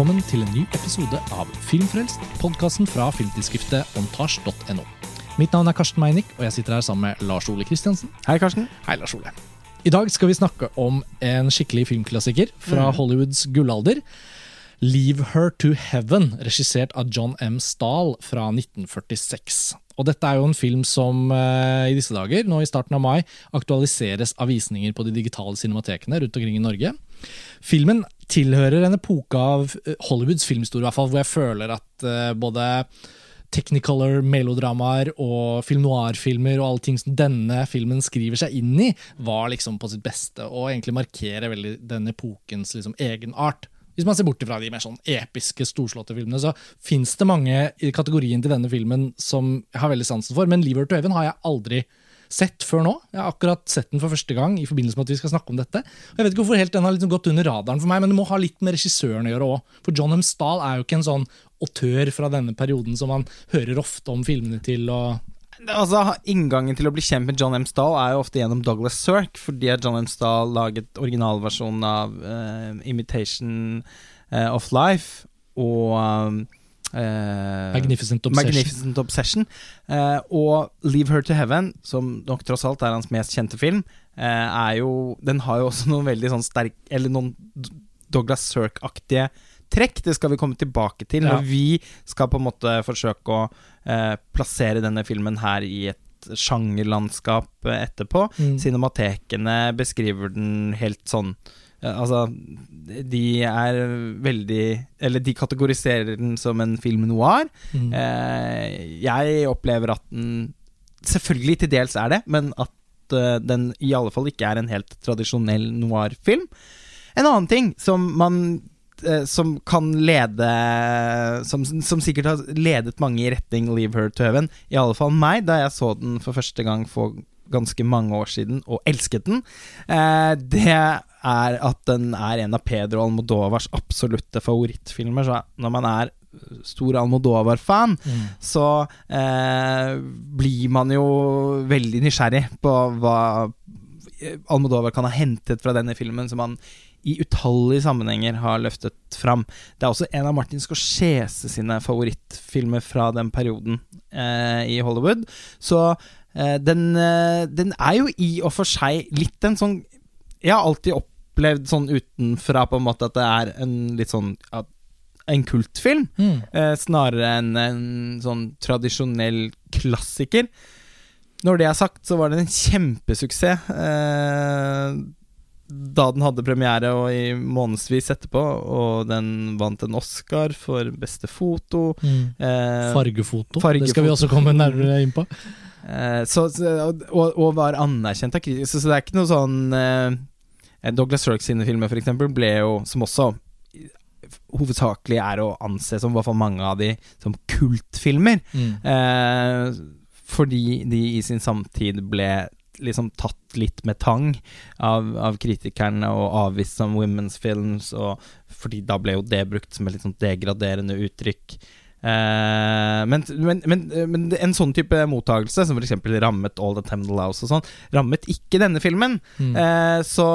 velkommen til en ny episode av Filmfrelst, podkasten fra filmtidsskriftet montasj.no. Mitt navn er Karsten Meinick, og jeg sitter her sammen med Lars Ole Kristiansen. Hei, Karsten. Hei, Lars Ole. I dag skal vi snakke om en skikkelig filmklassiker fra Hollywoods gullalder. Leave Her to Heaven, regissert av John M. Stahl fra 1946. Og dette er jo en film som eh, i disse dager, nå i starten av mai, aktualiseres av visninger på de digitale cinematekene rundt omkring i Norge. Filmen tilhører en epoke av eh, Hollywoods filmstore, i hvert fall, hvor jeg føler at eh, både technicolor melodramaer og film noir-filmer og alle ting som denne filmen skriver seg inn i, var liksom på sitt beste, og egentlig markerer veldig den epokens liksom egenart. Hvis man ser bort fra de mer sånn episke, storslåtte filmene, så fins det mange i kategorien til denne filmen som jeg har veldig sansen for, men Lever to Heaven har jeg aldri sett før nå. Jeg har akkurat sett den for første gang i forbindelse med at vi skal snakke om dette. Og jeg vet ikke hvorfor helt den har liksom gått under radaren for meg, men det må ha litt med regissøren å gjøre òg. For John M. Stahl er jo ikke en sånn autør fra denne perioden som man hører ofte om filmene til. og Altså, Inngangen til å bli kjent med John M. Stahl er jo ofte gjennom Douglas Sirk, fordi John M. Stahl laget originalversjonen av uh, Imitation uh, of Life og um, uh, Magnificent Obsession. Magnificent Obsession. og Leave Her to Heaven, som nok tross alt er hans mest kjente film, er jo Den har jo også noen veldig sånn sterk Eller noen Douglas Sirk-aktige trekk. Det skal vi komme tilbake til Ja. når vi skal på en måte forsøke å eh, plassere denne filmen her i et sjangerlandskap eh, etterpå. Mm. Cinematekene beskriver den helt sånn eh, Altså, de er veldig Eller de kategoriserer den som en film noir. Mm. Eh, jeg opplever at den Selvfølgelig til dels er det, men at eh, den i alle fall ikke er en helt tradisjonell noir-film. En annen ting som man eh, som kan lede som, som sikkert har ledet mange i retning Leave Her to Heaven, i alle fall meg, da jeg så den for første gang for ganske mange år siden og elsket den, eh, det er at den er en av Pedro Almodovars absolutte favorittfilmer. Så når man er stor Almodovar-fan, Mm. så eh, blir man jo veldig nysgjerrig på hva Almodovar kan ha hentet fra denne filmen, som han i utallige sammenhenger har løftet fram. Det er også en av Martin Scorsese sine favorittfilmer fra den perioden eh, i Hollywood. Så den, eh, den er jo i og for seg litt en sånn Jeg har alltid opplevd sånn utenfra på en måte at det er en litt sånn en kultfilm. Mm. Eh, snarere enn en sånn tradisjonell klassiker. Når det er sagt, så var det en kjempesuksess eh, da den hadde premiere og i månedsvis etterpå, og den vant en Oscar for beste foto. Mm. Eh, Fargefoto. Fargefoto. Det skal vi også komme nærmere inn på. Eh, så, og, og var anerkjent av kritikere. Så, så det er ikke noe sånn uh, Douglas Sirk sine filmer, eksempel, ble jo, som også hovedsakelig er å anse som, i hvert fall mange av de, som kultfilmer. Mm. Uh, fordi de i sin samtid ble liksom tatt litt med tang av, av kritikerne og avvist som women's films, og fordi da ble jo det brukt som et litt sånn degraderende uttrykk. Eh, men, men, men, men en sånn type mottagelse, som f.eks. rammet All the Temple House og sånn, rammet ikke denne filmen. Mm. Eh, så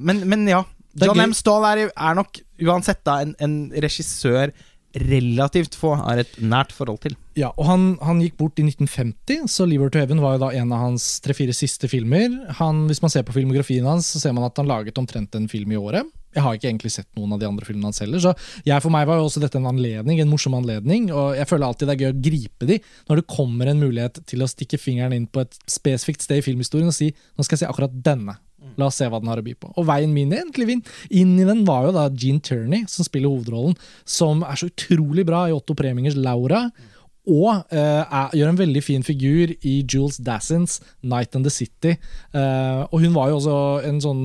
men, men ja. John. M. Stahl er, er nok uansett da en, en regissør relativt få har et nært forhold til. Ja, og han, han gikk bort i 1950, så 'Liver to Heaven var jo da en av hans tre-fire siste filmer. Han, hvis man ser på filmografien hans, så ser man at han laget omtrent en film i året. Jeg har ikke egentlig sett noen av de andre filmene hans heller, så jeg, for meg var jo også dette en anledning, en morsom anledning. Og jeg føler alltid det er gøy å gripe de når det kommer en mulighet til å stikke fingeren inn på et spesifikt sted i filmhistorien og si nå skal jeg se akkurat denne. La oss se hva den har å by på. Og veien min egentlig inn, i den var jo da Gene Turney, som spiller hovedrollen, som er så utrolig bra i Otto Premingers Laura. Og uh, er, gjør en veldig fin figur i Jules Dassins Night and the City. Uh, og hun var jo også en sånn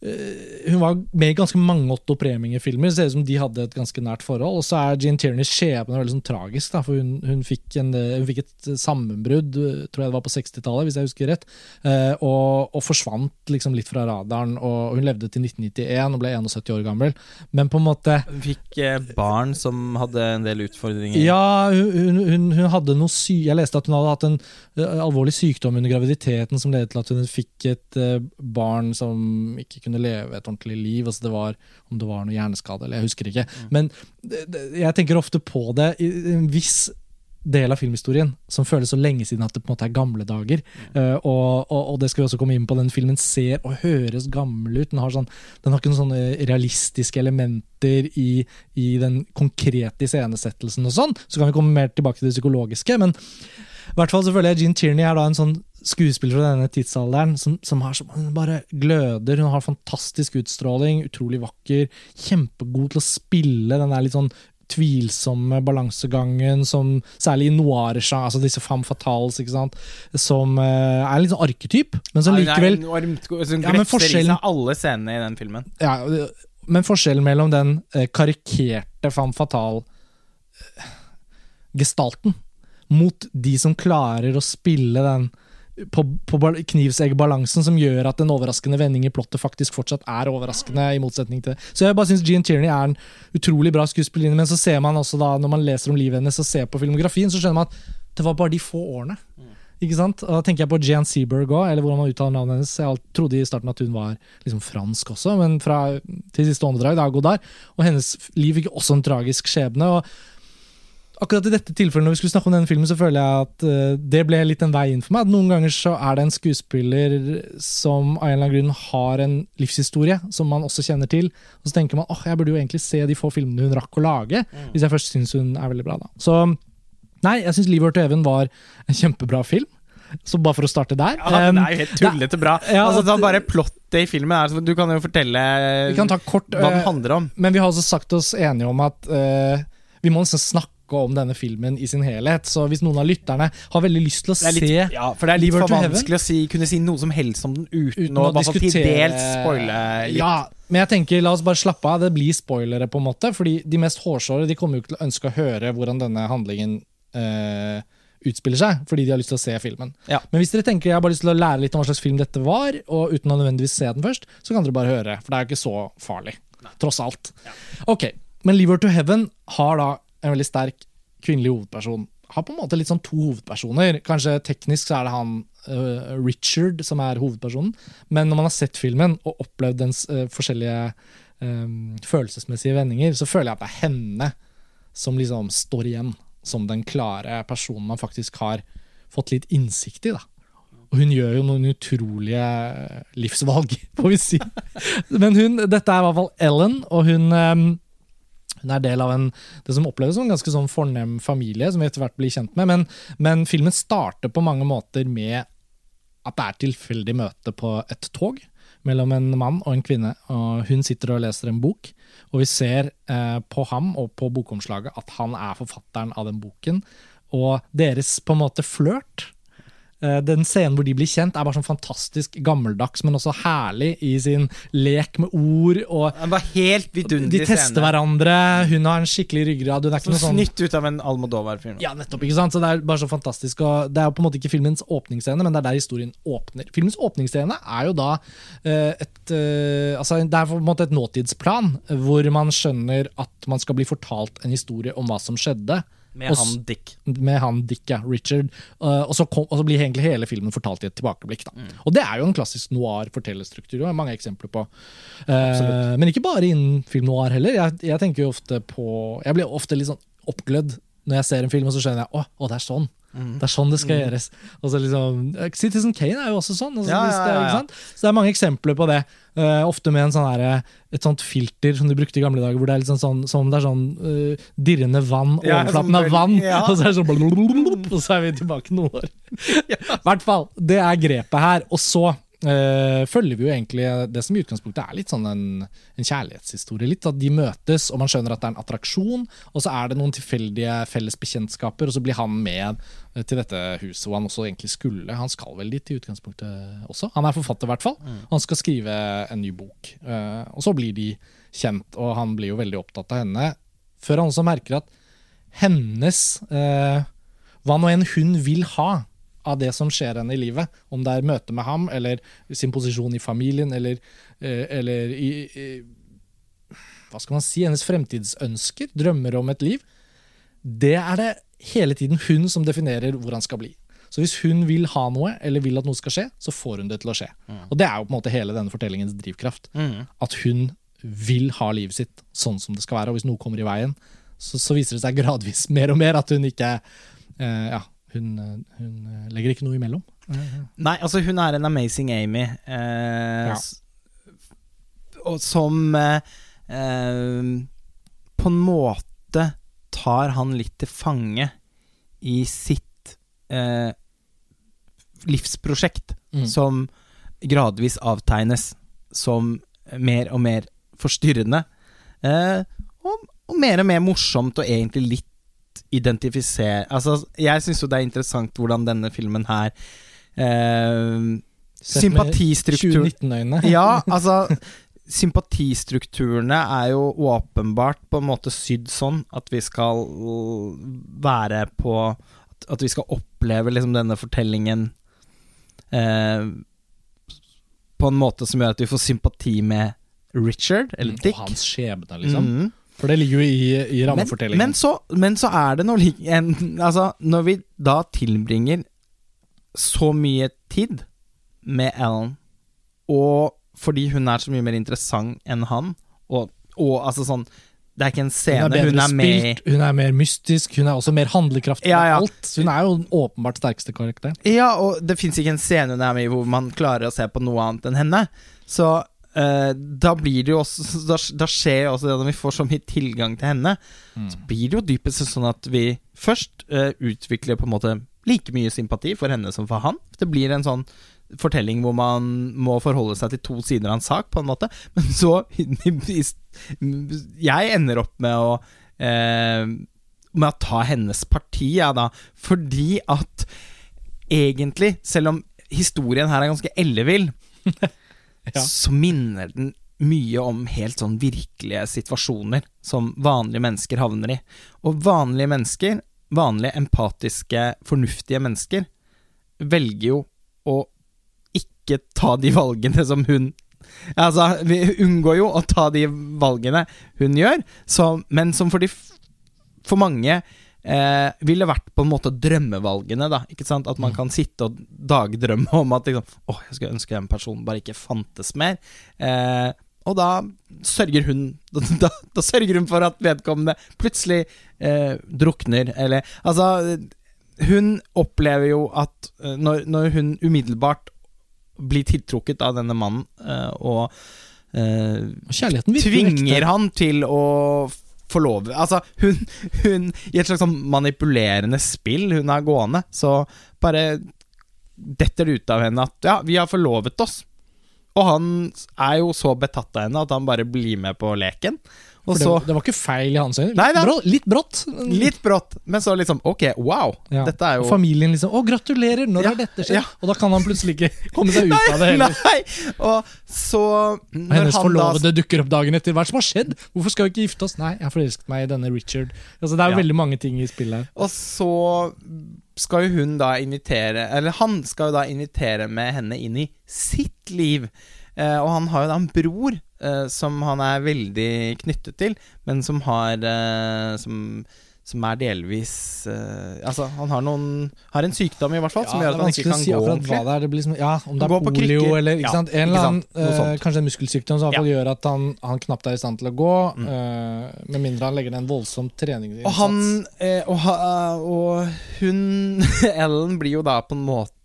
Hun var med i ganske mange Otto Preminger-filmer. Ser ut som de hadde et ganske nært forhold. Og så er Jean Tierneys skjebne veldig sånn tragisk, da, for hun, hun, fikk en, eh, hun fikk et sammenbrudd, eh, tror jeg det var på 60-tallet, hvis jeg husker rett, eh, og, og forsvant liksom litt fra radaren. Og hun levde til 1991 og ble 71 år gammel. Men på en måte Hun fikk eh, barn som hadde en del utfordringer. ja, hun, hun, hun, hadde noe sy Jeg leste at hun hadde hatt en eh, alvorlig sykdom under graviditeten som ledet til at hun fikk et eh, barn som ikke kunne kunne leve et ordentlig liv. Altså det var, om det var noe hjerneskade, eller jeg husker ikke. Men det, det, jeg tenker ofte på det i en viss del av filmhistorien som føles så lenge siden at det på en måte er gamle dager. Uh, og, og, og, det skal vi også komme inn på. Den filmen ser og høres gammel ut. Den har, sånn, den har ikke noen sånne realistiske elementer i, i den konkrete iscenesettelsen og sånn. Så kan vi komme mer tilbake til det psykologiske. men i hvert fall så føler jeg Gene Tierney er da en sånn skuespiller fra denne tidsalderen som, som, har, som bare gløder. Hun har fantastisk utstråling, utrolig vakker, kjempegod til å spille den der litt sånn tvilsomme balansegangen som særlig i noir altså disse femme fatales, ikke sant, som uh, er en litt sånn arketyp, men som likevel Hun ja, grefser i seg alle scenene i den filmen. Ja, men forskjellen mellom den uh, karikerte femme fatale-gestalten mot de som klarer å spille den på, på knivseggbalansen som gjør at en overraskende vending i plottet faktisk fortsatt er overraskende. i motsetning til det. Så jeg bare syns Jean Tierney er en utrolig bra skuespillerinne, men så ser man også da, når man leser om livet hennes og ser på filmografien, så skjønner man at det var bare de få årene. Ikke sant? Og Da tenker jeg på Jan Seberg òg, eller hvordan man uttaler navnet hennes. Jeg trodde i starten at hun var liksom fransk også, men fra til siste åndedrag, det er Godard. Og hennes liv fikk også en tragisk skjebne. og akkurat i dette tilfellet når vi skulle snakke om denne filmen, så føler jeg at uh, det ble litt en vei inn for meg. At noen ganger så er det en skuespiller som av en eller annen grunn har en livshistorie som man også kjenner til. Og så tenker man åh, jeg burde jo egentlig se de få filmene hun rakk å lage, mm. hvis jeg først syns hun er veldig bra. da. Så nei, jeg syns 'Livet til Even' var en kjempebra film. Så bare for å starte der Ja, Det er jo helt tullete bra. Ja, altså, det bare Plottet i filmen er Du kan jo fortelle kan kort, hva den eh, handler om. Men vi har også sagt oss enige om at uh, vi må nesten snakke om denne filmen i sin helhet. Så hvis noen av lytterne har veldig lyst til å litt, se Ja, for det er litt for vanskelig å si, kunne si noe som helst om den uten, uten å, å diskutere til dels spoile litt. Ja, men jeg tenker, la oss bare slappe av. Det blir spoilere, på en måte. Fordi de mest hårsåre de kommer jo ikke til å ønske å høre hvordan denne handlingen uh, utspiller seg, fordi de har lyst til å se filmen. Ja. Men hvis dere tenker jeg har bare lyst til å lære litt om hva slags film dette var, og uten å nødvendigvis se den først, så kan dere bare høre. For det er jo ikke så farlig. Nei. Tross alt. Ja. Ok, Men Liver to Heaven har da en veldig sterk kvinnelig hovedperson. Har på en måte litt sånn to hovedpersoner. Kanskje teknisk så er det han uh, Richard som er hovedpersonen, men når man har sett filmen og opplevd dens uh, forskjellige um, følelsesmessige vendinger, så føler jeg at det er henne som liksom står igjen som den klare personen man faktisk har fått litt innsikt i. da. Og hun gjør jo noen utrolige livsvalg, får vi si. Men hun, dette er i hvert fall Ellen, og hun um, hun er del av en, det som oppleves som en ganske sånn fornem familie, som vi etter hvert blir kjent med. Men, men, filmen starter på mange måter med at det er tilfeldig møte på et tog mellom en mann og en kvinne. og Hun sitter og leser en bok, og vi ser eh, på ham og på bokomslaget at han er forfatteren av den boken. Og deres på en måte flørt den scenen hvor de blir kjent, er bare sånn fantastisk gammeldags, men også herlig i sin lek med ord. Og den var helt vidunderlig De tester scene. hverandre. Hun har en skikkelig ryggrad. Hun er ikke sånn Snytt ut av en Almodovar-film. Ja, nettopp. ikke sant? Så Det er bare så fantastisk. Og det er jo på en måte ikke filmens åpningsscene, men det er der historien åpner. Filmens åpningsscene er jo da uh, et uh, Altså, det er på en måte et nåtidsplan, hvor man skjønner at man skal bli fortalt en historie om hva som skjedde. Med han Dick. Med han Dick, ja. Richard. Uh, og, så kom, og, så blir egentlig hele filmen fortalt i et tilbakeblikk. Da. Mm. Og det er jo en klassisk noir-fortellerstruktur. Det er mange eksempler på. Uh, men ikke bare innen film noir heller. Jeg, jeg, tenker jo ofte på Jeg blir ofte litt sånn oppglødd når jeg ser en film, og så skjønner jeg å, å det er sånn. Mm. Det er sånn det skal mm. gjøres. Og så liksom, Citizen Kane er jo også sånn. Altså, ja, ja, ja, så det er mange eksempler på det. Uh, ofte med sånn her, et sånt filter som de brukte i gamle dager, hvor det er litt sånn, sånn, sånn, det er sånn uh, dirrende vann, overflaten av vann, og så er det sånn Og så er vi tilbake noen år. I hvert fall. Det er grepet her. Og så Uh, følger vi jo egentlig det som i utgangspunktet er litt sånn en, en, kjærlighetshistorie. litt At de møtes, og man skjønner at det er en attraksjon, og så er det noen tilfeldige felles bekjentskaper, og så blir han med til dette huset hvor han også egentlig skulle. Han skal vel dit i utgangspunktet også. Han er forfatter, i hvert fall. Mm. Han skal skrive en ny bok. Uh, og så blir de kjent, og han blir jo veldig opptatt av henne. Før han også merker at hennes Hva nå enn hun vil ha, av det som skjer henne i livet. Om det er møte med ham, eller sin posisjon i familien, eller, eh, eller i, i, Hva skal man si? Hennes fremtidsønsker, drømmer om et liv. Det er det hele tiden hun som definerer hvor han skal bli. Så hvis hun vil ha noe, eller vil at noe skal skje, så får hun det til å skje. Og det er jo på en måte hele denne fortellingens drivkraft. Mm. At hun vil ha livet sitt sånn som det skal være, og hvis noe kommer i veien, så, så viser det seg gradvis mer og mer at hun ikke eh, Ja, hun, eh, hun eh, legger ikke noe imellom. Nei, altså hun er en amazing Amy. Eh, Ja. Og som eh, eh, på en måte tar han litt til fange i sitt eh, livsprosjekt, Mm. som gradvis avtegnes som mer og mer forstyrrende. Eh, og, og mer og mer morsomt og egentlig litt identifisere Altså, jeg syns jo det er interessant hvordan denne filmen her eh, Sett Sympatistruktur 2019-øyne. Ja, altså Sympatistrukturene er jo åpenbart på en måte sydd sånn at vi skal være på At, vi skal oppleve liksom denne fortellingen eh, på en måte som gjør at vi får sympati med Richard, eller Mm, Dick. Og hans skjebne, liksom. Mhm. For det ligger jo i, i rammefortellingen. men, så, men så er det noe Altså, når vi da tilbringer så mye tid med Ellen, og fordi hun er så mye mer interessant enn han, og, og altså sånn Det er ikke en hun scene, er hun er med spilt, hun er mer mystisk, hun er også mer handlekraftig Ja, ja. alt. Hun er jo den åpenbart sterkeste karakter. Ja, og det fins ikke en scene hun er med i hvor man klarer å se på noe annet enn henne. Så eh, da blir det jo også Da, da skjer jo også det når vi får så mye tilgang til henne, Mm. så blir det jo dypest sånn at vi først uh, utvikler på en måte like mye sympati for henne som for han. Det blir en sånn fortelling hvor man må forholde seg til to sider av en sak, på en måte. Men så Jeg ender opp med å uh, Med å ta hennes parti, jeg, da. Fordi at egentlig, selv om historien her er ganske ellevill, Ja. så minner den mye om helt sånn virkelige situasjoner som vanlige mennesker havner i. Og vanlige mennesker, vanlige empatiske, fornuftige mennesker, velger jo å ikke ta de valgene som hun Altså, vi unngår jo å ta de valgene hun gjør, så, men som for de For mange eh, ville vært på en måte drømmevalgene, da. Ikke sant? At man Mm. kan sitte og dagdrømme om at liksom Åh, jeg skulle ønske den personen bare ikke fantes mer. Eh, og da sørger hun da, da sørger hun for at vedkommende plutselig eh, drukner, eller Altså, hun opplever jo at eh, når, når hun umiddelbart blir tiltrukket av denne mannen, eh, og eh, kjærligheten virker tvinger han til å forlove Altså, hun, hun I et slags sånn manipulerende spill hun er gående, så bare detter det ut av henne at ja, vi har forlovet oss. Og han er jo så betatt av henne at han bare blir med på leken. Og det, så det var ikke feil i hans øyne. Litt, da. brå, litt brått. Litt brått, men så liksom Ok, wow. Ja. Dette er jo Og familien liksom 'Å, gratulerer! Når Ja, har dette skjedd?' ja. Og da kan han plutselig ikke komme seg ut av det heller. Nei! Og så Og hennes han da- forlovede dukker opp dagen etter. Hva er det som har skjedd? Hvorfor skal vi ikke gifte oss? Nei, jeg har forelsket meg i denne Richard. Altså, det er veldig mange ting i spillet her. Og så skal jo hun da invitere Eller han skal jo da invitere med henne inn i sitt liv. Eh, og han har jo da en bror eh, som han er veldig knyttet til, men som har eh, som, som er delvis uh, Altså, han har noen Har en sykdom, i hvert fall, som Ja, gjør det at han ikke kan si gå ordentlig. det. Det blir som, ja, om det er polio eller ikke Ja, sant? en eller annen sånt. Kanskje en muskelsykdom som ja. gjør at han, han knapt er i stand til å gå. Mm. Uh, med mindre han legger ned en voldsom treningsinnsats. Og han og, og hun Ellen blir jo da på en måte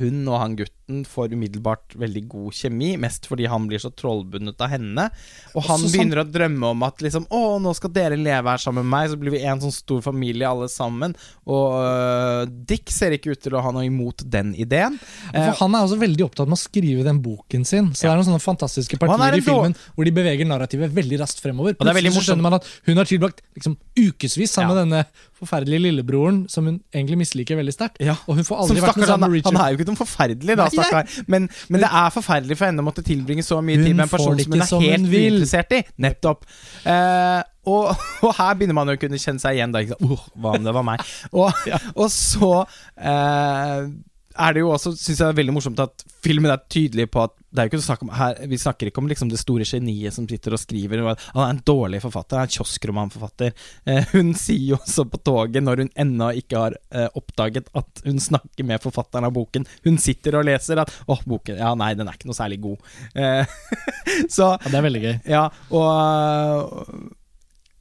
Hun og han gutten får umiddelbart veldig god kjemi, mest fordi han blir så trollbundet av henne. Og han Også begynner begynner å drømme om at liksom Å, nå skal dere leve her sammen med meg, så blir vi en sånn stor familie alle sammen. Og uh, Dick ser ikke ut til å ha noe imot den ideen. Eh, For Han er også veldig opptatt med å skrive den boken sin. Så det er noen sånne fantastiske er partier i filmen hvor de beveger narrativet veldig raskt fremover. Og det er veldig morsomt. skjønner man at hun har tilbrakt liksom, ukevis sammen med denne forferdelige lillebroren som hun egentlig misliker veldig sterkt. Ja. Og hun får aldri vært med sammen med Richard. han er jo ikke noe forferdelig, da. Stakkar. Men, men det er forferdelig for henne å måtte tilbringe så mye Hun tid med en person som hun er som helt uinteressert i. Nettopp. Uh, og, og her begynner man å kunne kjenne seg igjen. Da, ikke sant? «Åh, hva om det var meg? Og, og så eh, er det jo også, synes jeg er veldig morsomt at filmen er tydelig på at det er jo ikke snakk om her, Vi snakker ikke om liksom det store geniet som sitter og skriver. og Han er en dårlig forfatter, han er en kioskromanforfatter. Eh, hun sier jo også på toget, når hun ennå ikke har eh, oppdaget at hun snakker med forfatteren av boken Hun sitter og leser at 'Å, boken Ja, nei, den er ikke noe særlig god'. Eh, så Ja, det er veldig gøy. Ja, og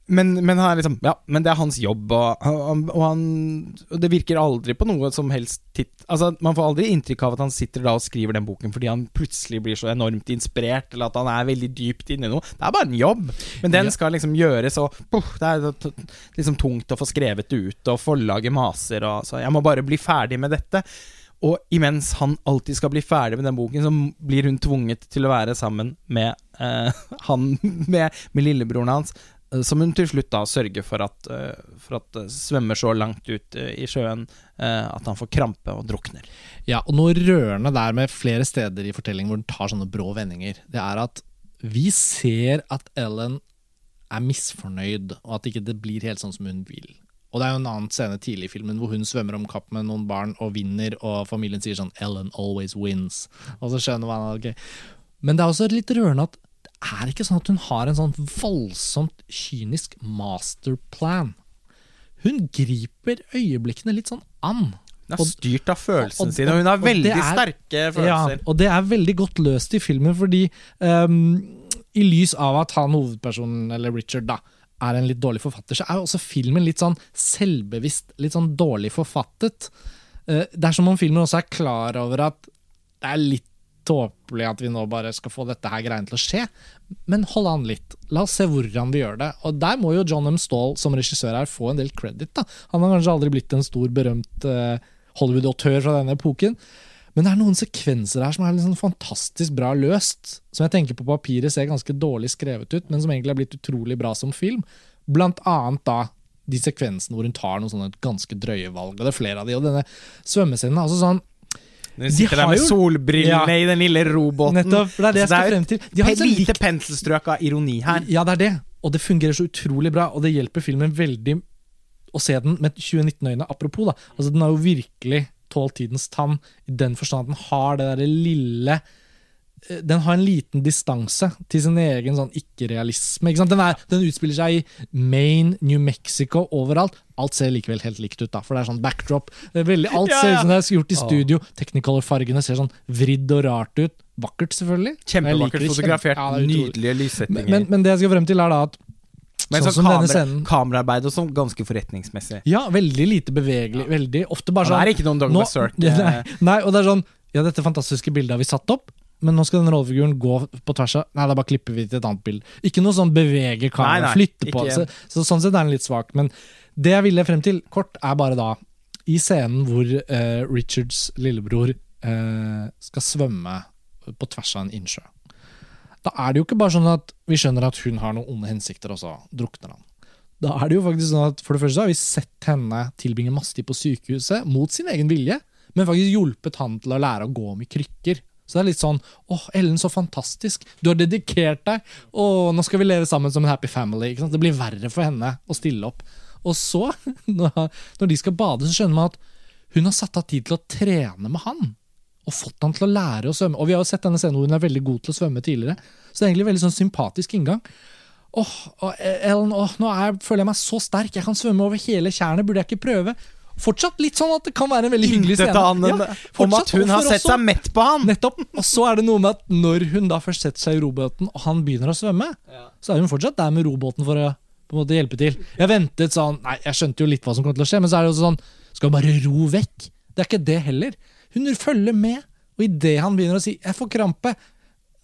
men, men, han liksom, ja, men det er hans jobb, og, og, han og Det virker aldri på noe som helst titt Altså, Man får aldri inntrykk av at han sitter og skriver den boken fordi han plutselig blir så enormt inspirert, eller at han er veldig dypt inne i noe. Det er bare en jobb, men den skal liksom gjøres, og puh, det er liksom tungt å få skrevet det ut, og forlaget maser, og så jeg må bare bli ferdig med dette. Og imens han alltid skal bli ferdig med den boken, så blir hun tvunget til å være sammen med eh, han med, med lillebroren hans. Eh, som hun til slutt da sørger for at, uh, for at uh, svømmer så langt ut i sjøen at han får krampe og drukner. Ja, og noe rørende der med flere steder i fortellingen hvor den tar sånne brå vendinger, det er at vi ser at Ellen er misfornøyd, og at ikke det blir helt sånn som hun vil. Og det er jo en annen scene tidlig i filmen hvor hun svømmer om kapp med noen barn og vinner, og familien sier sånn 'Ellen always wins'. Og så skjønner man at okay. Men det er også litt rørende at er ikke sånn at hun har en sånn voldsomt kynisk masterplan. Hun griper øyeblikkene litt sånn an. Hun er styrt av følelsene og, sine, og hun har veldig er, sterke følelser. Ja, og det er veldig godt løst i filmen, fordi um, i lys av at han hovedpersonen, eller Richard, da, er en litt dårlig forfatter, så er jo også filmen litt sånn selvbevisst, litt sånn dårlig forfattet. Uh, det er som om filmen også er klar over at det er litt tåpelig at vi nå bare skal få dette her greiene til å skje. Men hold an litt. La oss se hvordan vi gjør det. Og der må jo John M. Stahl som regissør her få en del credit. da. Han har kanskje aldri blitt en stor, berømt uh, Hollywood-autør fra denne epoken. Men det er noen sekvenser her som er liksom fantastisk bra løst. Som jeg tenker på papiret ser ganske dårlig skrevet ut, men som egentlig er blitt utrolig bra som film. Blant annet da de sekvensene hvor hun tar noen sånne ganske drøye valg. Og det er flere av de, og denne svømmescenen er altså sånn de sitter de der med jo, solbrillene ja, i den lille roboten. Nettopp, det er det jeg skal frem til. De har et lite penselstrøk av ironi her. Ja, det er det. Og det fungerer så utrolig bra, og det hjelper filmen veldig å se den med 2019-øyne. Apropos, da. Altså, den har jo virkelig tålt tidens tann i den forstand at den har det derre lille den har en liten distanse til sin egen sånn ikke-realisme. Ikke den, den, utspiller seg i Maine, New Mexico, overalt. Alt ser likevel helt likt ut, da, for det er sånn backdrop. Veldig, alt ja, ja. ser ut som det er gjort i studio. Technicolor-fargene ser sånn vridd og rart ut. Vakkert, selvfølgelig. Kjempevakkert fotografert. Ja, Nydelige lyssettinger. Men, men, det jeg skal frem til, er da at men sånn, sånn kamera, kameraarbeid og sånn ganske forretningsmessig. Ja, veldig lite bevegelig. Veldig, ofte bare sånn Det er ikke noen Douglas Sirk. Nei, nei, og det er sånn Ja, dette fantastiske bildet har vi satt opp men nå skal den rollefiguren gå på tvers av Nei, da bare klipper vi til et annet bilde. Ikke noe sånn bevege kameraet, flytte på. Så, så, sånn sett er den litt svak. Men det jeg ville frem til, kort, er bare da I scenen hvor uh, Richards lillebror uh, skal svømme på tvers av en innsjø. Da er det jo ikke bare sånn at vi skjønner at hun har noen onde hensikter, og så drukner han. Da er det jo faktisk sånn at For det første har vi sett henne tilbringe masse tid på sykehuset mot sin egen vilje, men faktisk hjulpet han til å lære å gå i krykker. Så det er litt sånn åh, Ellen, så fantastisk. Du har dedikert deg. Å, nå skal vi leve sammen som en happy family. Det blir verre for henne å stille opp. Og så, når de skal bade, så skjønner man at hun har satt av tid til å trene med han. Og fått han til å lære å svømme. Og vi har jo sett denne scenen hvor hun er veldig god til å svømme tidligere. Så det er egentlig en veldig sånn sympatisk inngang. Åh, Ellen, oh, nå er, føler jeg meg så sterk. Jeg kan svømme over hele tjernet. Burde jeg ikke prøve? Fortsatt litt sånn at det kan være en veldig hyggelig scene. Ja, om at hun har sett også, seg mett på han! Nettopp. Og så er det noe med at når hun da først setter seg i robåten, og han begynner å svømme, ja. så er hun fortsatt der med robåten for å på en måte hjelpe til. Jeg ventet sånn Nei, jeg skjønte jo litt hva som kom til å skje, men så er det jo sånn Skal hun bare ro vekk? Det er ikke det heller. Hun følger med, og idet han begynner å si 'jeg får krampe',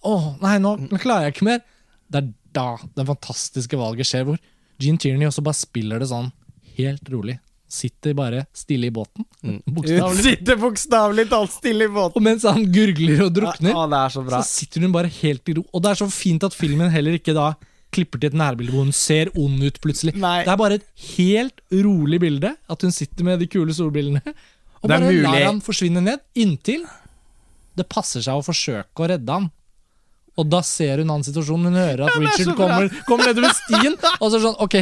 å nei, nå, nå klarer jeg ikke mer, det er da det fantastiske valget skjer, hvor Gene Tierney også bare spiller det sånn helt rolig sitter bare stille i båten. Mm. Bokstavlig. Sitter bokstavelig talt stille i båten. Og mens han gurgler og drukner, ja, det er så, bra. så sitter hun bare helt i ro. Og det er så fint at filmen heller ikke da klipper til et nærbilde hvor hun ser ond ut plutselig. Nei. Det er bare et helt rolig bilde. At hun sitter med de kule solbrillene. Og bare mulig. lar han forsvinne ned, inntil det passer seg å forsøke å redde han. Og da ser hun hans situasjon. Hun hører at Richard kommer, kommer nedover stien, og så er det sånn Ok,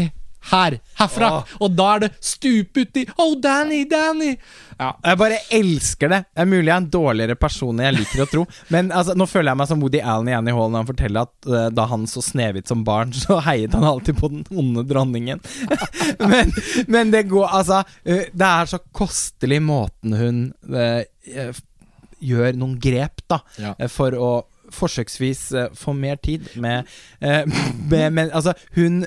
her, herfra. Åh. Og da er det stup uti. Oh, Danny, Danny! Ja. Jeg bare elsker det. Det er mulig jeg er en dårligere person enn jeg liker å tro. Men altså, nå føler jeg meg som Woody Allen i Annie Hall når han forteller at uh, da han så Snehvit som barn, så heiet han alltid på den onde dronningen. men, men det går Altså, uh, det er så kostelig måten hun uh, gjør noen grep, da, Ja. for å forsøksvis eh, få mer tid med, eh, med Men altså, hun,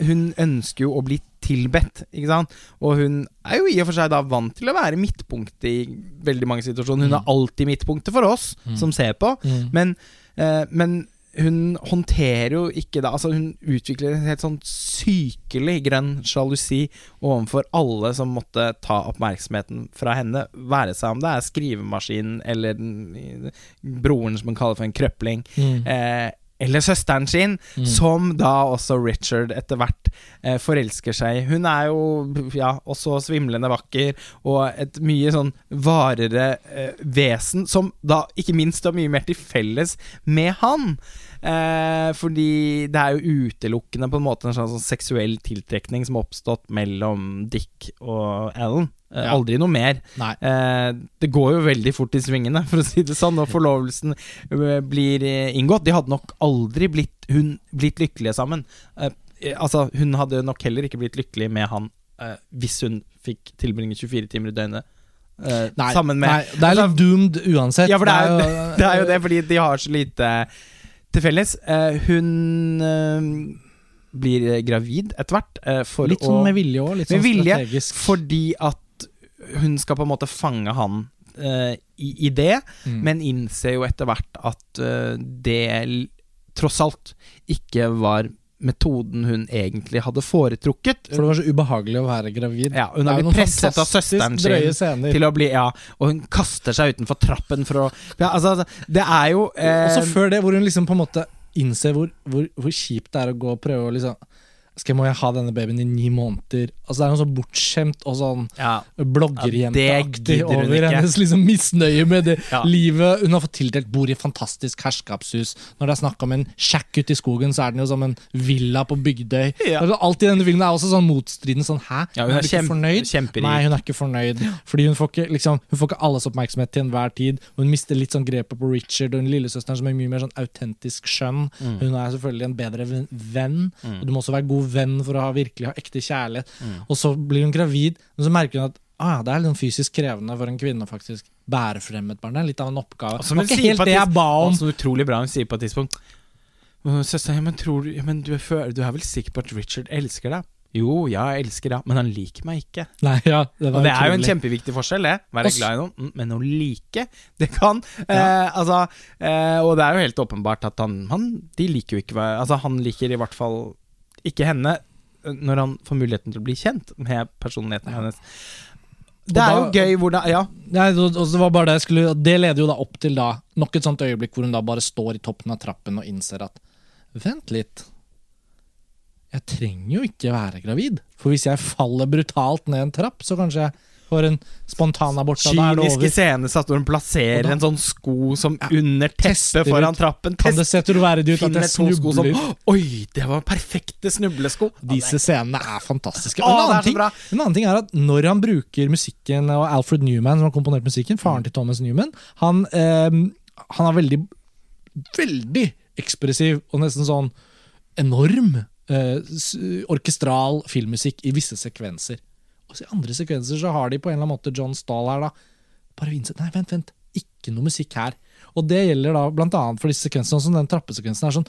hun ønsker jo å bli tilbedt, ikke sant? Og hun er jo i og for seg da vant til å være midtpunktet i veldig mange situasjoner. Hun er alltid midtpunktet for oss som ser på, Mm. men, eh, men hun håndterer jo ikke det Altså Hun utvikler en helt sånn sykelig grønn sjalusi overfor alle som måtte ta oppmerksomheten fra henne. Være seg om det er skrivemaskinen eller den, broren som hun kaller for en krøpling. Mm. Eh, eller søsteren sin, Mm. som da også Richard etter hvert eh, forelsker seg i. Hun er jo ja, også svimlende vakker og et mye sånn varere eh, vesen, som da ikke minst har mye mer til felles med han. Eh, fordi det er jo utelukkende på en måte en sånn, seksuell tiltrekning som har oppstått mellom Dick og Alan. Eh. Aldri noe mer. Eh, det går jo veldig fort i svingene, for å si det sånn, når forlovelsen eh, blir eh, inngått. De hadde nok aldri blitt, hun, blitt lykkelige sammen. Eh, altså, hun hadde nok heller ikke blitt lykkelig med han hvis hun fikk tilbringe 24 timer i døgnet Uh, Nei, med nei, det er litt doomed uansett. Ja, for det er, jo, jo- det er jo det, fordi de har så lite til felles. Eh, hun eh, blir gravid etter hvert. eh, Litt sånn med vilje òg. Litt sånn vilje, strategisk. Fordi at hun skal på en måte fange han uh, i, i det, Mm. men innser jo etter hvert at uh, det tross alt ikke var metoden hun egentlig hadde foretrukket. For det var så ubehagelig å være gravid. Ja, hun har blitt presset av søsteren sin til å bli Ja, og hun kaster seg utenfor trappen for å ja, Altså, det er jo eh, Også før det, hvor hun liksom på en måte innser hvor, hvor, hvor kjipt det er å gå og prøve å liksom skal, Må jeg ha denne babyen i ni måneder? Altså Det er noe så bortskjemt og sånn ja, bloggerjenteaktig ja, over hennes liksom misnøye med det Ja. livet. Hun har fått tildelt bor i fantastisk herskapshus. Når det er snakk om en shack ute i skogen, så er den jo som en villa på Bygdøy. Ja. Altså, alt i denne filmen er også sånn motstridende. Sånn, hæ? Ja, hun er ikke fornøyd? kjemperik. Nei, hun er ikke fornøyd. Fordi hun får ikke, liksom, hun får ikke alles oppmerksomhet til enhver tid. Hun mister litt sånn grepet på Richard og hun lillesøsteren som er mye mer sånn autentisk skjønn. Mm. Hun er selvfølgelig en bedre venn. venn. Og du må også være god venn for å ha, virkelig ha ekte kjærlighet. Mm. Og så blir hun gravid, men så merker hun at ah, det er litt sånn fysisk krevende for en kvinne faktisk bære frem et barn. Det er litt av en oppgave. Og som Det var ikke helt det jeg ba om. utrolig bra hun sier på et tidspunkt Søsteren, men tror men du, er, du er vel sikker på at Richard elsker deg? Jo, ja, jeg elsker deg, men han liker meg ikke. Nei, ja, det var Og det er jo en kjempeviktig forskjell, det. Være glad i noen, mm, men å like, det kan eh, Altså eh, Og det er jo helt åpenbart at han, han De liker jo ikke Altså, han liker i hvert fall ikke henne eh, når han får muligheten til å bli kjent med personligheten hennes. Det er jo gøy hvordan Ja. Og- og det var bare det jeg skulle Det leder jo da opp til da nok et sånt øyeblikk hvor hun da bare står i toppen av trappen og innser at Vent litt. Jeg trenger jo ikke være gravid. For hvis jeg faller brutalt ned en trapp, så kanskje jeg får en spontanabort. Kynisk iscenesatt hvor hun plasserer en sånn sko som Ja, under teppet foran ut. trappen. Kan det se troverdig ut at jeg snubler? som? Oi, det var perfekte snublesko! Disse scenene er fantastiske. Å, en, annen ting, en annen ting er at når han bruker musikken, og Alfred Newman, som har komponert musikken, faren til Thomas Newman, han, eh, han er veldig, veldig ekspressiv og nesten sånn enorm eh, orkestral filmmusikk i visse sekvenser. Så i andre sekvenser så har de på en eller annen måte John Stahl her, da. Bare Vincent Nei, vent, vent. Ikke noe musikk her. Og det gjelder da blant annet for disse sekvensene, som den trappesekvensen er sånn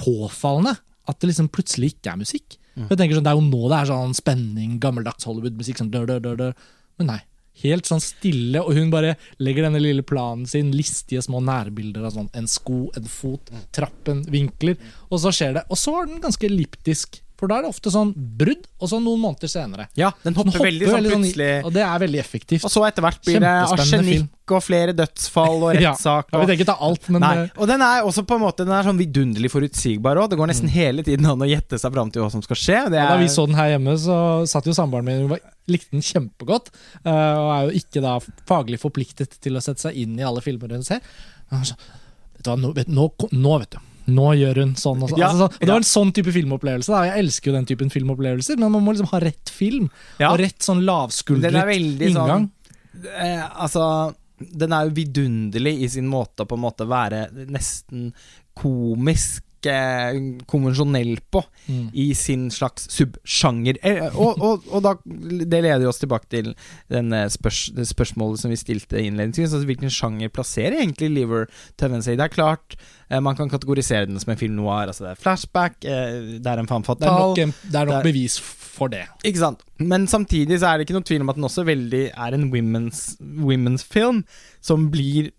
påfallende. At det liksom plutselig ikke er musikk. For jeg tenker sånn, Det er jo nå det er sånn spenning, gammeldags Hollywood-musikk. sånn dør, dør, dør, dør. Men nei. Helt sånn stille, og hun bare legger denne lille planen sin, listige små nærbilder av sånn en sko, en fot, trappen, vinkler, og så skjer det. Og så er den ganske elliptisk, for da er det ofte sånn brudd, og så noen måneder senere. Ja, den hopper, Den hopper veldig sånn plutselig. plutselig. Og det er veldig effektivt. Og så etter hvert blir det arsenikk og flere dødsfall og Ja, rettssak. Jeg og- vil ikke ta alt, men Nei, eh, og den er også på en måte Den er sånn vidunderlig forutsigbar òg. Det går Mm. nesten hele tiden an å gjette seg fram til hva som skal skje. Det da er, vi så den her hjemme, så satt jo samboeren min og likte den kjempegodt, eh, og er jo ikke da faglig forpliktet til å sette seg inn i alle filmer hun ser. Nå, nå, nå vet du Nå gjør hun sånn og sånn. Ja, altså, sånn. Det var en sånn type filmopplevelse. Da. Jeg elsker jo den typen filmopplevelser, men man må liksom ha rett film. Og rett sånn lavskuldret inngang. sånn eh, Altså, den er jo vidunderlig i sin måte å på en måte være nesten komisk eh, konvensjonell på Mm. i sin slags subsjanger. Eh, og, og, og da, det leder oss tilbake til denne spørs, det spørsmålet som vi stilte innledningsvis. Altså, hvilken sjanger plasserer egentlig Lever to Heaven seg? Det er klart eh, man kan kategorisere den som en film noir. Altså det er flashback, eh, det er en femme Det er nok, det er nok Det er- bevis for det. Ikke sant? Men samtidig så er det ikke noe tvil om at den også veldig er en women's, women's film, som blir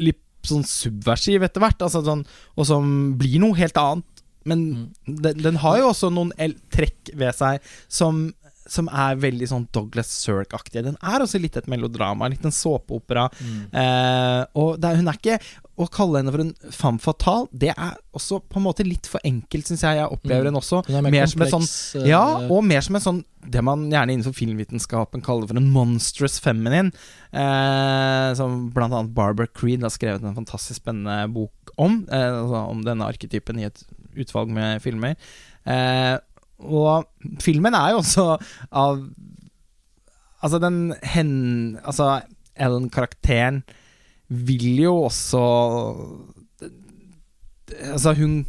litt sånn subversiv etter hvert, altså sånn, og som blir noe helt annet. Men den, den har jo også noen trekk ved seg som som er veldig sånn Douglas Sirk-aktig. Den er også litt et melodrama, litt en såpeopera. Eh, og er, hun er ikke Å kalle henne for en femme fatale, det er også på en måte litt for enkelt, syns jeg. Jeg opplever Mm. den også Den er mer, kompleks, som en sånn eh, ja, og mer som en sånn Det man gjerne innenfor filmvitenskapen kaller for en monstrous feminine. Eh, som blant annet Barbara Creed har skrevet en fantastisk spennende bok om. Eh, altså om denne arketypen i et utvalg med filmer. Eh, og filmen er jo også av Altså, den hen... Altså, Ellen-karakteren vil jo også Altså, hun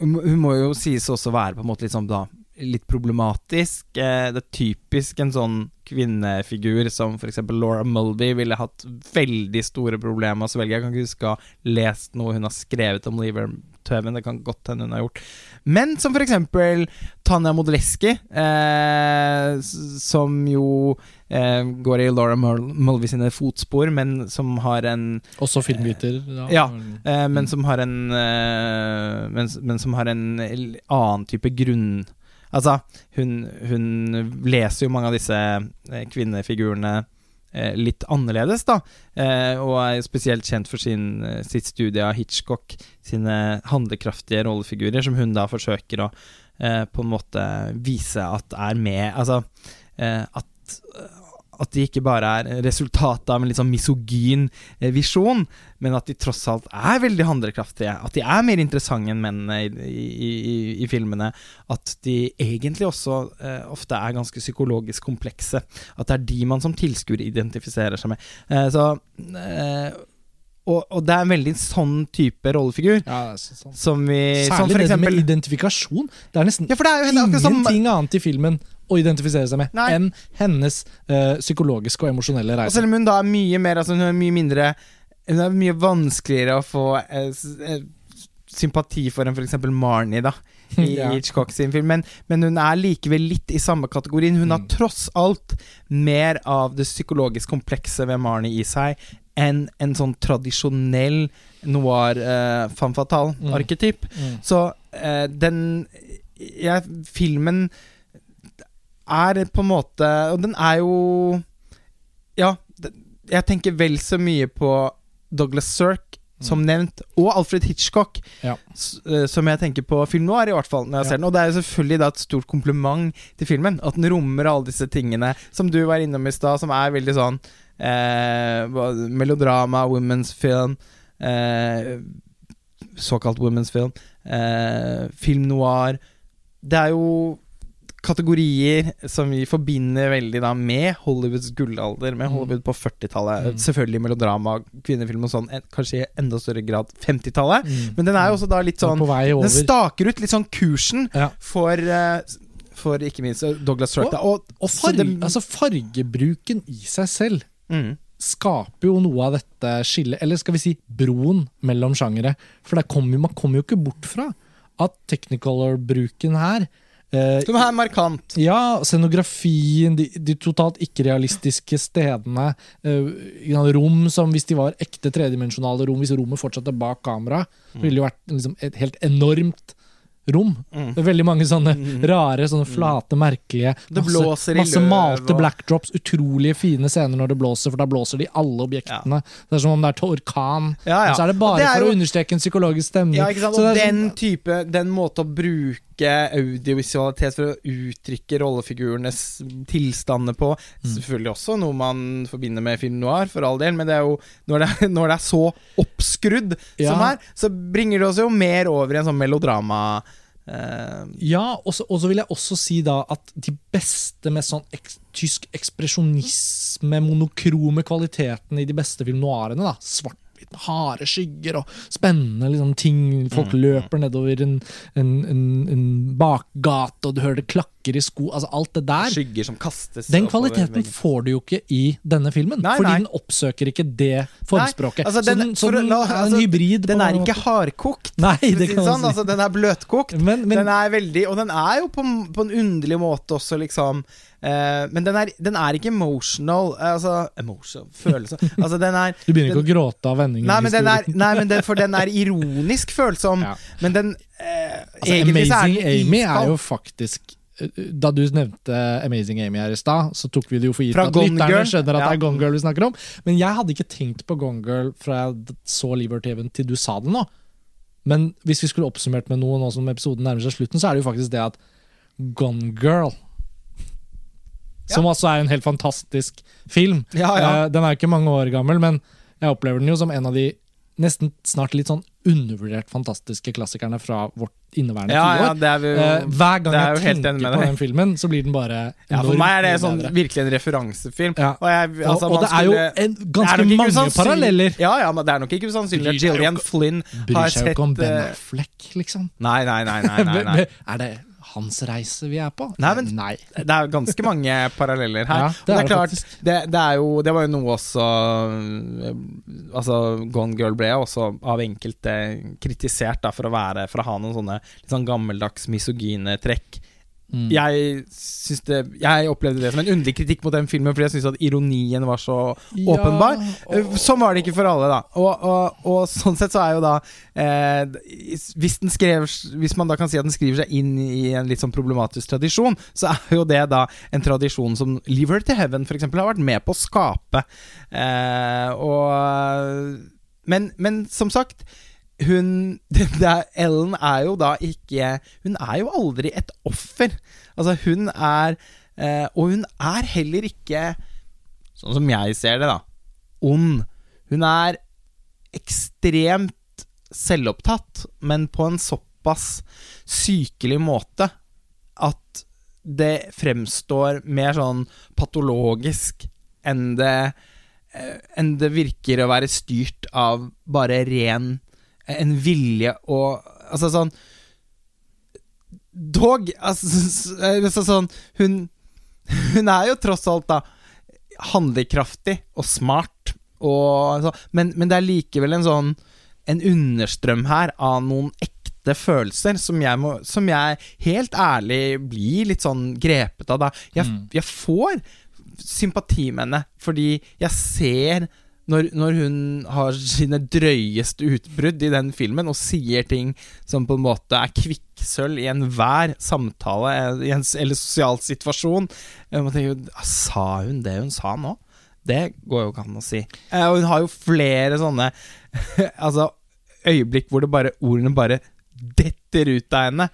hun må- jo sies også være på en måte litt sånn da Litt problematisk. Eh, Det er typisk en sånn kvinnefigur som f.eks. Laura Mulvey ville hatt veldig store problemer med å svelge. Jeg kan ikke huske å ha lest noe hun har skrevet om Lever to Heaven. Det kan godt hende hun har gjort. Men som f.eks. Tanja Modeleski, eh, som jo eh, går i Laura Mulvey sine fotspor, men som har en Også filmviter. Ja. Eh, men som har en eh, men, men som har en annen type grunn Altså, hun, hun leser jo mange av disse eh, kvinnefigurene litt annerledes, da. Eh, og er spesielt kjent for sin, eh, sitt studie av Hitchcock, sine handlekraftige rollefigurer, som hun da forsøker å eh, på en måte vise at er med Altså eh, at at de ikke bare er resultatet av en litt sånn misogyn eh, visjon, men at de tross alt er veldig handlekraftige. At de er mer interessante enn mennene i, i, i, i filmene. At de egentlig også eh, ofte er ganske psykologisk komplekse. At det er de man som tilskuer identifiserer seg med. Eh, så eh, og, og det er en veldig sånn type rollefigur Ja, det er så- sånn. som vi Som Særlig eksempel, det med identifikasjon. Det er nesten Ja, det er ingenting som annet i filmen å identifisere seg med Nei. enn hennes eh, psykologiske og emosjonelle Og selv om hun da er mye mer Altså hun er mye mindre Hun er mye vanskeligere å få eh, eh, sympati for enn f.eks. Marnie, da. I Ja. Hitchcock sin film. Men, men hun er likevel litt i samme kategorien. Hun har Mm. tross alt mer av det psykologisk komplekse ved Marnie i seg enn en sånn tradisjonell noir uh, femme fatale-arketyp. Mm. Så eh, den ja, Filmen er på en måte Og den er jo Ja, jeg tenker vel så mye på Douglas Sirk, som nevnt, og Alfred Hitchcock, Ja. eh, som jeg tenker på film noir, i hvert fall, når jeg Ja. ser den. Og det er jo selvfølgelig da et stort kompliment til filmen, at den rommer alle disse tingene som du var innom i stad, som er veldig sånn eh, melodrama, women's film, eh, såkalt women's film, eh, film noir. Det er jo kategorier som vi forbinder veldig da med Hollywoods gullalder, med Mm. Hollywood på 40-tallet. Mm. Selvfølgelig melodrama, kvinnefilm og sånn, en- kanskje i enda større grad 50-tallet. Mm. Men den er jo også da litt sånn. Den staker ut litt sånn kursen Ja. for uh, For ikke minst Douglas Turk. Og- Og, det- altså fargebruken i seg selv mm. skaper jo noe av dette skillet, eller skal vi si broen mellom sjangere. For jo- man kommer jo ikke bort fra at technicolor-bruken her eh, Som er markant. Ja, scenografien, de, de totalt ikke-realistiske stedene. eh, rom som hvis de var ekte tredimensjonale rom, hvis rommet fortsatte bak kamera, mm. ville jo vært liksom, et helt enormt rom. Mm. Det er veldig mange sånne rare, sånne flate, merkelige Det blåser i masse malte blackdrops, utrolige fine scener når det blåser, for da blåser de alle objektene. Det er som om det er til orkan. Ja, ja. Så er det bare det er for jo- å understreke en psykologisk stemning. Ja, ikke sant? Og er den sånn- type Den måte å bruke bruke audiovisualitet for å uttrykke rollefigurenes tilstander på. Mm. Selvfølgelig også noe man forbinder med film noir, for all del, men det er jo når det, er- når det er så oppskrudd Ja. som her, så bringer det oss jo mer over i en sånn melodrama. Uh, Ja, og så vil jeg også si da at de beste med sånn ek tysk ekspresjonisme, monokrome kvaliteten i de beste film noirene, da, svart-hvitt med harde skygger og spennende liksom, ting. Folk løper nedover en, en, en, en bakgate, og du hører det klakker i sko. Altså alt det der. skygger som kastes Den kvaliteten får du jo ikke i denne filmen, Nei, fordi nei. den oppsøker ikke det formspråket. Altså, så den- så den la- altså, en hybrid. Den er ikke hardkokt. Nei, det kan sånn. si. altså, Den er bløtkokt. Men, men, den er veldig Og den er jo på, på en underlig måte også, liksom Uh, Men den er, den er ikke emotional. altså Emotional Følelse. Altså, den er du begynner ikke den, å gråte av vendingen. Nei, men den er, nei, men den, for den er ironisk følsom. Ja. Men den uh, Altså, Amazing Amy er jo faktisk Da du nevnte Amazing Amy her i stad, så tok vi det jo for gitt Fra at Gone lytterne Girl. skjønner at Ja. det er Gone Girl vi snakker om. Men jeg hadde ikke tenkt på Gone Girl fra jeg så Liver TV-en til du sa det nå. Men hvis vi skulle oppsummert med noe nå som episoden nærmer seg slutten, så er det jo faktisk det at Gone Girl Som altså er en helt fantastisk film. Ja, ja. Eh, Den er jo ikke mange år gammel, men jeg opplever den jo som en av de nesten snart litt sånn undervurdert fantastiske klassikerne fra vårt inneværende Ja, ja, det er vi Eh, hver gang jeg tenker på den filmen, så blir den bare ja, For meg er det sånn, virkelig en referansefilm. Ja. Og, jeg, altså, og man det er jo en, ganske er mange paralleller. Ja, ja, men det er nok ikke usannsynlig at seg Flynn har sett Bryr seg jo ikke om Ben eh, Affleck, liksom. Nei, nei, nei. nei, nei, nei. er det hans reise vi er på? Nei, men- Nei. Det er ganske mange paralleller her. Ja, det, det det er er klart, det, det, er jo, det var jo noe også Altså, Gone Girl ble også av enkelte kritisert da, for å være For å ha noen sånne litt sånn gammeldags misogyne trekk. Mm. Jeg det Jeg opplevde det som en underlig kritikk mot den filmen, fordi jeg syntes at ironien var så Ja, åpenbar. Eh, Sånn var det ikke for alle, da. Og, og, og sånn sett så er jo da eh, hvis, den skrev, hvis man da kan si at den skriver seg inn i en litt sånn problematisk tradisjon, så er jo det da en tradisjon som Leave Her to Heaven f.eks. har vært med på å skape. Eh, og men, men som sagt hun det er, Ellen er jo da ikke Hun er jo aldri et offer. Altså, hun er eh, Og hun er heller ikke, sånn som jeg ser det, da, ond. Hun er ekstremt selvopptatt, men på en såpass sykelig måte at det fremstår mer sånn patologisk enn det eh, enn det virker å være styrt av bare ren En vilje og Altså sånn Dog altså, sånn Hun Hun er jo tross alt da handlekraftig og smart, og, altså, men, men det er likevel en sånn En understrøm her av noen ekte følelser som jeg, må, som jeg helt ærlig blir litt sånn grepet av. Da. Jeg, Mm. jeg får sympati med henne, fordi jeg ser når, når hun har sine drøyeste utbrudd i den filmen og sier ting som på en måte er kvikksølv i enhver samtale eh, i en, eller sosial situasjon Man tenker, tenke, Sa hun det hun sa nå? Det går jo ikke an å si. Eh, og hun har jo flere sånne altså, øyeblikk hvor bare, ordene bare detter ut av henne,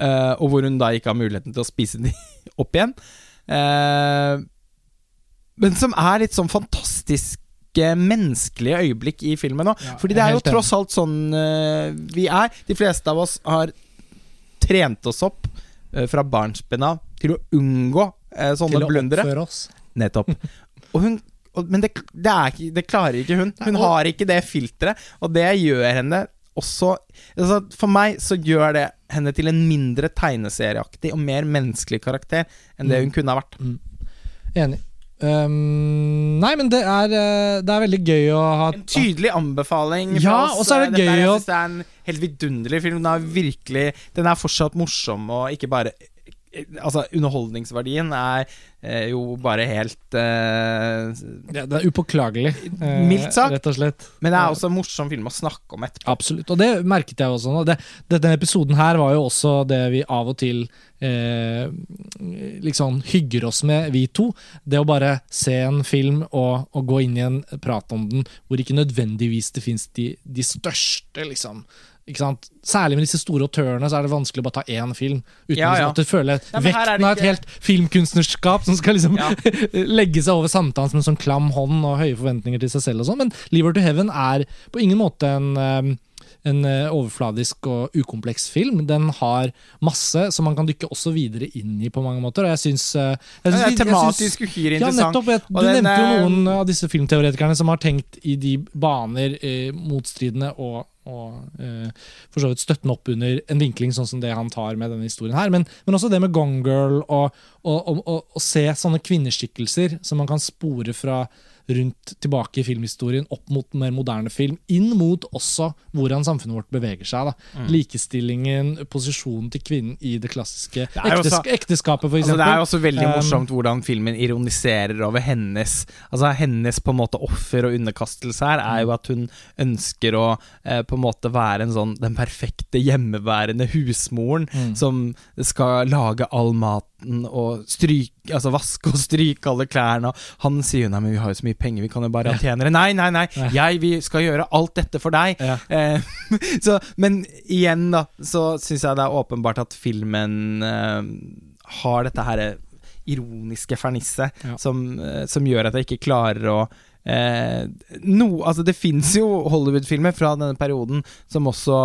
eh, og hvor hun da ikke har muligheten til å spise de opp igjen. Eh, men som er litt sånn fantastiske menneskelige øyeblikk i filmen òg. Ja, Fordi det er jo tross alt sånn uh, vi er. De fleste av oss har trent oss opp uh, fra barnsben av til å unngå uh, sånne Til å blundere. oppføre oss. Nettopp. Og hun og, Men det, det, er det klarer ikke hun. Hun har ikke det filteret, og det gjør henne også altså For meg så gjør det henne til en mindre tegneserieaktig og mer menneskelig karakter enn det Mm. hun kunne ha vært. Enig. Um, nei, men det er, eh, det er veldig gøy å ha En tydelig anbefaling. Ja, og så er det Dette gøy jeg synes det er en helt vidunderlig film. Den er virkelig Den er fortsatt morsom, og ikke bare Altså, underholdningsverdien er eh, jo bare helt eh, ja, Det er upåklagelig, eh, Mildt sagt. rett og slett. Men det er også en morsom film å snakke om etterpå. Absolutt, og det merket jeg også nå. Det, denne episoden her var jo også det vi av og til eh, liksom hygger oss med, vi to. Det å bare se en film og, og gå inn i en prat om den hvor ikke nødvendigvis det fins de, de største liksom? Særlig med disse store autørene så er det vanskelig å bare ta én film. Uten Ja, ja. at du føler Ja, vekten av et helt filmkunstnerskap som skal liksom legge seg over samtalen som en sånn klam hånd og høye forventninger til seg selv og sånn. Men 'Liver to Heaven er på ingen måte en um, en eh, overfladisk og ukompleks film. Den har masse som man kan dykke også videre inn i på mange måter. Og jeg syns jeg Det er tematisk uhyre ja, nettopp. Jeg, du nevnte jo eh, noen av disse filmteoretikerne som har tenkt i de baner eh, motstridende og, og eh, for så vidt støttende opp under en vinkling sånn som det han tar med denne historien her. Men, men også det med Gone Girl og, og se sånne kvinneskikkelser som man kan spore fra rundt tilbake i filmhistorien, opp mot mer moderne film, inn mot også hvordan samfunnet vårt beveger seg. Mm. Likestillingen, posisjonen til kvinnen i det klassiske Det ektes også- ekteskapet, f.eks. Altså, det er jo også veldig Um, morsomt hvordan filmen ironiserer over hennes Altså hennes på en måte offer og underkastelse her, er jo at hun ønsker å eh, på en måte være en sånn den perfekte hjemmeværende husmoren Mm. som skal lage all maten og stryke Altså vaske og stryke alle klærne. Han sier jo nei, men vi har jo så mye penger, vi kan jo bare ha tjenere. Nei, nei, nei, jeg vi skal gjøre alt dette for deg. Ja. Eh, så, men igjen, da, så syns jeg det er åpenbart at filmen eh, har dette her ironiske fernisset Ja. som, eh, som gjør at jeg ikke klarer å eh, no, altså Det fins jo Hollywood-filmer fra denne perioden som også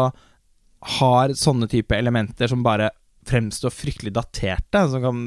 har sånne type elementer som bare fremstår fryktelig daterte, som kan,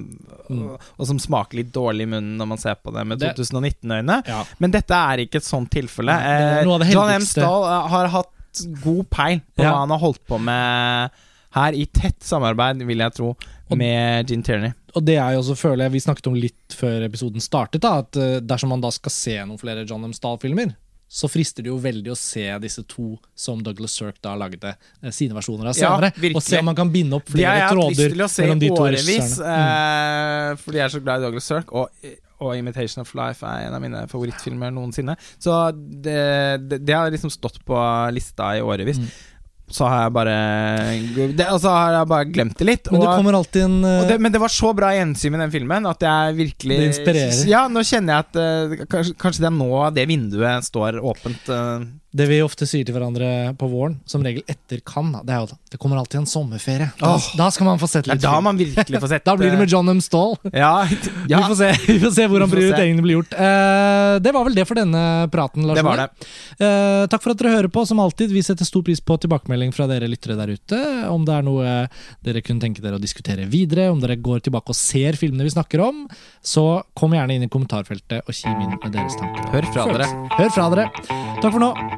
Mm. og, og som smaker litt dårlig i munnen når man ser på det med 2019-øyne. Ja. Men dette er ikke et sånt tilfelle. Eh, John M. Stahl eh, har hatt god peil på Ja. hva han har holdt på med her, i tett samarbeid, vil jeg tro, Og- med Gin Tierney. Og det er jo også, føler jeg, vi snakket om litt før episoden startet, da, at eh, dersom man da skal se noen flere John M. Stahl-filmer, så frister det jo veldig å se disse to som Douglas Sirk da lagde eh, sine versjoner av senere. Ja, og se om man kan binde opp flere ja, tråder mellom de to årevis. Mm. eh, fordi jeg er så glad i Douglas Sirk. Og, og 'Imitation of Life' er en av mine favorittfilmer noensinne. Så det, det, det har liksom stått på lista i årevis. Mm. Så har jeg bare det, Og så har jeg bare glemt det litt. Men det kommer alltid en eh, det, men det var så bra gjensyn med den filmen at jeg virkelig Det inspirerer. Ja, nå kjenner jeg at uh, kanskje, kanskje det er nå det vinduet står åpent. eh. Det vi ofte sier til hverandre på våren, som regel etter Cannes, det er jo at det kommer alltid en sommerferie. Da, oh, da skal man få sett litt da man virkelig får sett Da blir det med John M. Stahl. eh, Ja, ja Vi, får se, vi får se hvordan prioriteringene blir gjort. Uh, det var vel det for denne praten, Lars det var det. Uh, takk for at dere hører på, som alltid. Vi setter stor pris på tilbakemelding fra dere lyttere der ute. Om det er noe dere kunne tenke dere å diskutere videre, om dere går tilbake og ser filmene vi snakker om, så kom gjerne inn i kommentarfeltet og kim inn med deres tanker. Hør fra dere. Hør fra dere. Takk for nå.